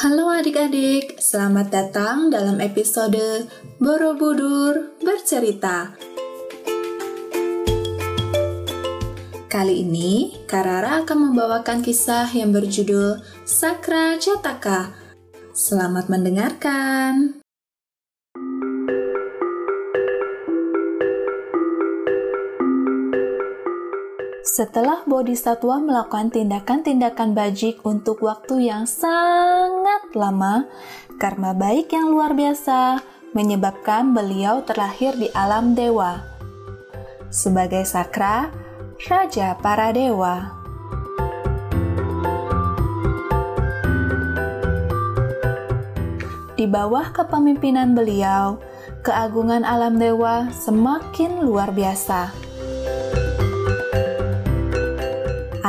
Halo adik-adik, selamat datang dalam episode Borobudur Bercerita. Kali ini, Karara akan membawakan kisah yang berjudul Sakra Jataka. Selamat mendengarkan. Setelah Bodhisatwa melakukan tindakan-tindakan bajik untuk waktu yang sangat lama, karma baik yang luar biasa menyebabkan beliau terlahir di alam dewa. Sebagai sakra, raja para dewa. Di bawah kepemimpinan beliau, keagungan alam dewa semakin luar biasa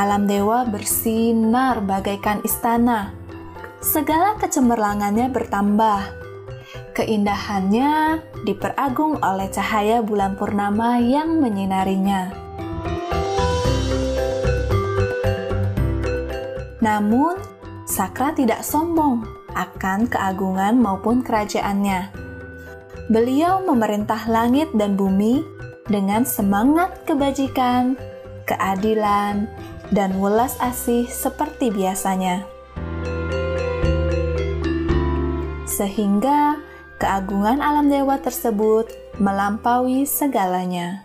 alam dewa bersinar bagaikan istana. Segala kecemerlangannya bertambah. Keindahannya diperagung oleh cahaya bulan purnama yang menyinarinya. Namun, Sakra tidak sombong akan keagungan maupun kerajaannya. Beliau memerintah langit dan bumi dengan semangat kebajikan, keadilan, dan welas asih seperti biasanya. Sehingga keagungan alam dewa tersebut melampaui segalanya.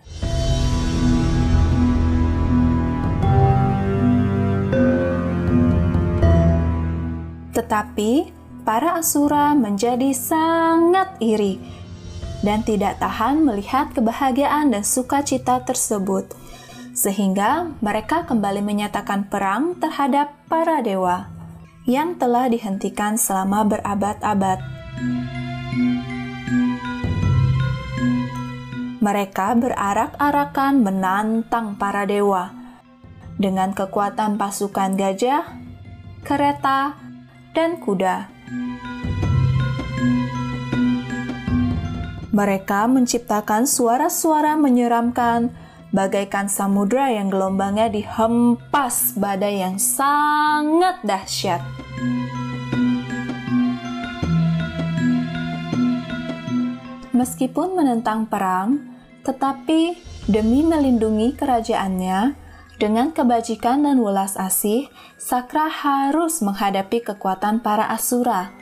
Tetapi para asura menjadi sangat iri dan tidak tahan melihat kebahagiaan dan sukacita tersebut sehingga mereka kembali menyatakan perang terhadap para dewa yang telah dihentikan selama berabad-abad. Mereka berarak-arakan menantang para dewa dengan kekuatan pasukan gajah, kereta, dan kuda. Mereka menciptakan suara-suara menyeramkan bagaikan samudra yang gelombangnya dihempas badai yang sangat dahsyat. Meskipun menentang perang, tetapi demi melindungi kerajaannya, dengan kebajikan dan welas asih, Sakra harus menghadapi kekuatan para asura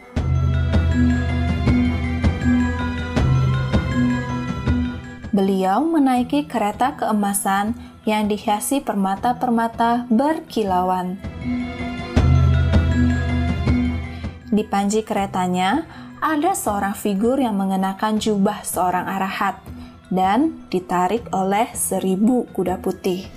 beliau menaiki kereta keemasan yang dihiasi permata-permata berkilauan. Di panji keretanya ada seorang figur yang mengenakan jubah seorang arahat dan ditarik oleh seribu kuda putih.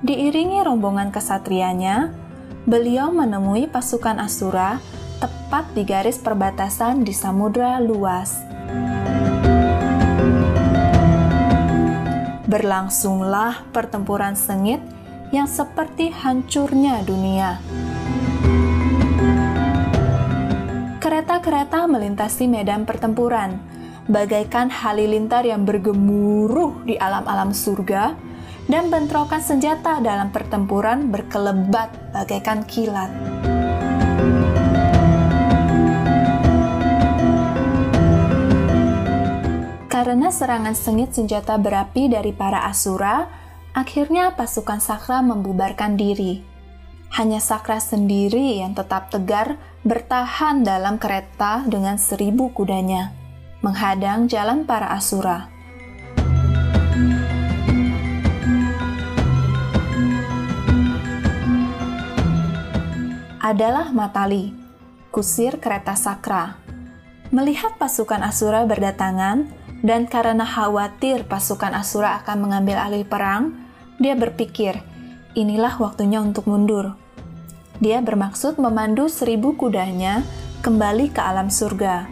Diiringi rombongan kesatrianya, beliau menemui pasukan Asura tepat di garis perbatasan di samudra luas. Berlangsunglah pertempuran sengit yang seperti hancurnya dunia. Kereta-kereta melintasi medan pertempuran, bagaikan halilintar yang bergemuruh di alam-alam surga, dan bentrokan senjata dalam pertempuran berkelebat bagaikan kilat. Karena serangan sengit senjata berapi dari para asura, akhirnya pasukan Sakra membubarkan diri. Hanya Sakra sendiri yang tetap tegar bertahan dalam kereta dengan seribu kudanya, menghadang jalan para asura. Adalah Matali, kusir kereta sakra. Melihat pasukan Asura berdatangan, dan karena khawatir pasukan Asura akan mengambil alih perang, dia berpikir, inilah waktunya untuk mundur. Dia bermaksud memandu seribu kudanya kembali ke alam surga.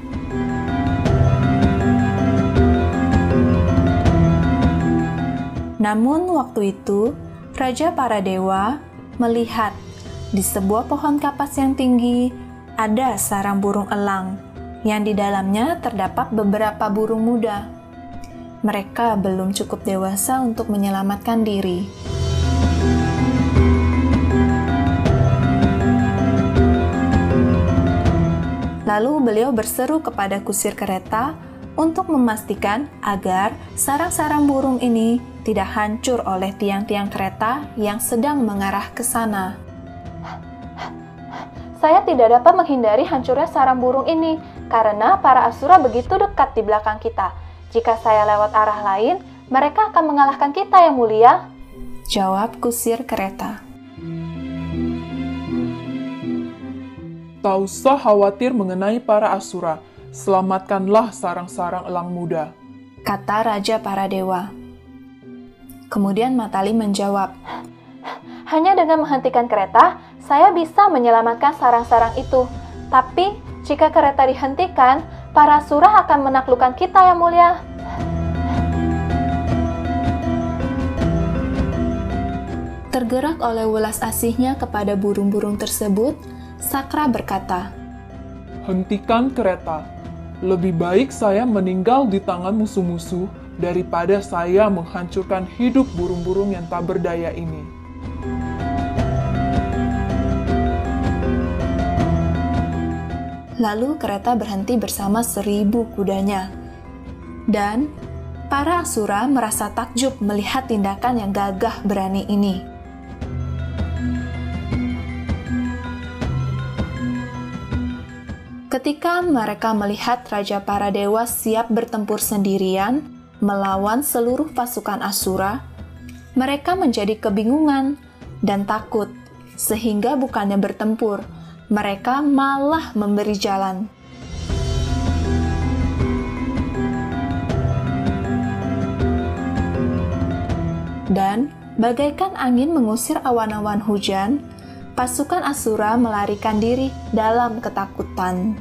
Namun waktu itu, Raja para dewa melihat di sebuah pohon kapas yang tinggi, ada sarang burung elang, yang di dalamnya terdapat beberapa burung muda. mereka belum cukup dewasa untuk menyelamatkan diri. Lalu beliau berseru kepada kusir kereta untuk memastikan agar sarang-sarang burung ini tidak hancur oleh tiang-tiang kereta yang sedang mengarah ke sana. Saya tidak dapat menghindari hancurnya sarang burung ini karena para asura begitu dekat di belakang kita. Jika saya lewat arah lain, mereka akan mengalahkan kita yang mulia. Jawab kusir kereta. Tak usah khawatir mengenai para asura. Selamatkanlah sarang-sarang elang muda. Kata Raja para dewa. Kemudian Matali menjawab, Hanya dengan menghentikan kereta, saya bisa menyelamatkan sarang-sarang itu. Tapi, jika kereta dihentikan, para surah akan menaklukkan kita yang mulia. Tergerak oleh welas asihnya kepada burung-burung tersebut, Sakra berkata, Hentikan kereta. Lebih baik saya meninggal di tangan musuh-musuh daripada saya menghancurkan hidup burung-burung yang tak berdaya ini. Lalu kereta berhenti bersama seribu kudanya. Dan para asura merasa takjub melihat tindakan yang gagah berani ini. Ketika mereka melihat Raja para dewa siap bertempur sendirian melawan seluruh pasukan Asura, mereka menjadi kebingungan dan takut, sehingga bukannya bertempur, mereka malah memberi jalan. Dan bagaikan angin mengusir awan-awan hujan, pasukan Asura melarikan diri dalam ketakutan.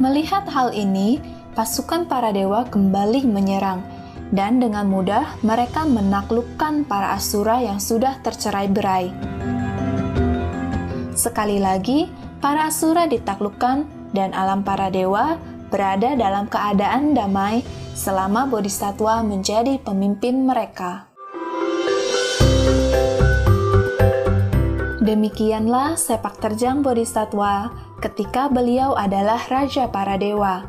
Melihat hal ini, pasukan para dewa kembali menyerang dan dengan mudah mereka menaklukkan para asura yang sudah tercerai-berai. Sekali lagi, para asura ditaklukkan dan alam para dewa berada dalam keadaan damai selama Bodhisattva menjadi pemimpin mereka. Demikianlah sepak terjang Bodhisattva ketika beliau adalah raja para dewa.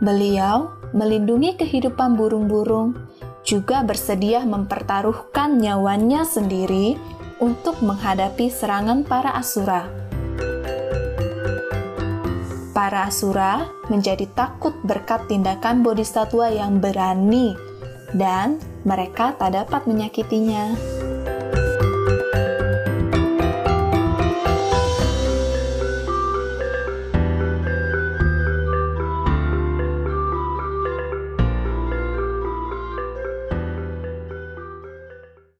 Beliau melindungi kehidupan burung-burung, juga bersedia mempertaruhkan nyawanya sendiri untuk menghadapi serangan para asura. Para asura menjadi takut berkat tindakan bodhisattva yang berani, dan mereka tak dapat menyakitinya.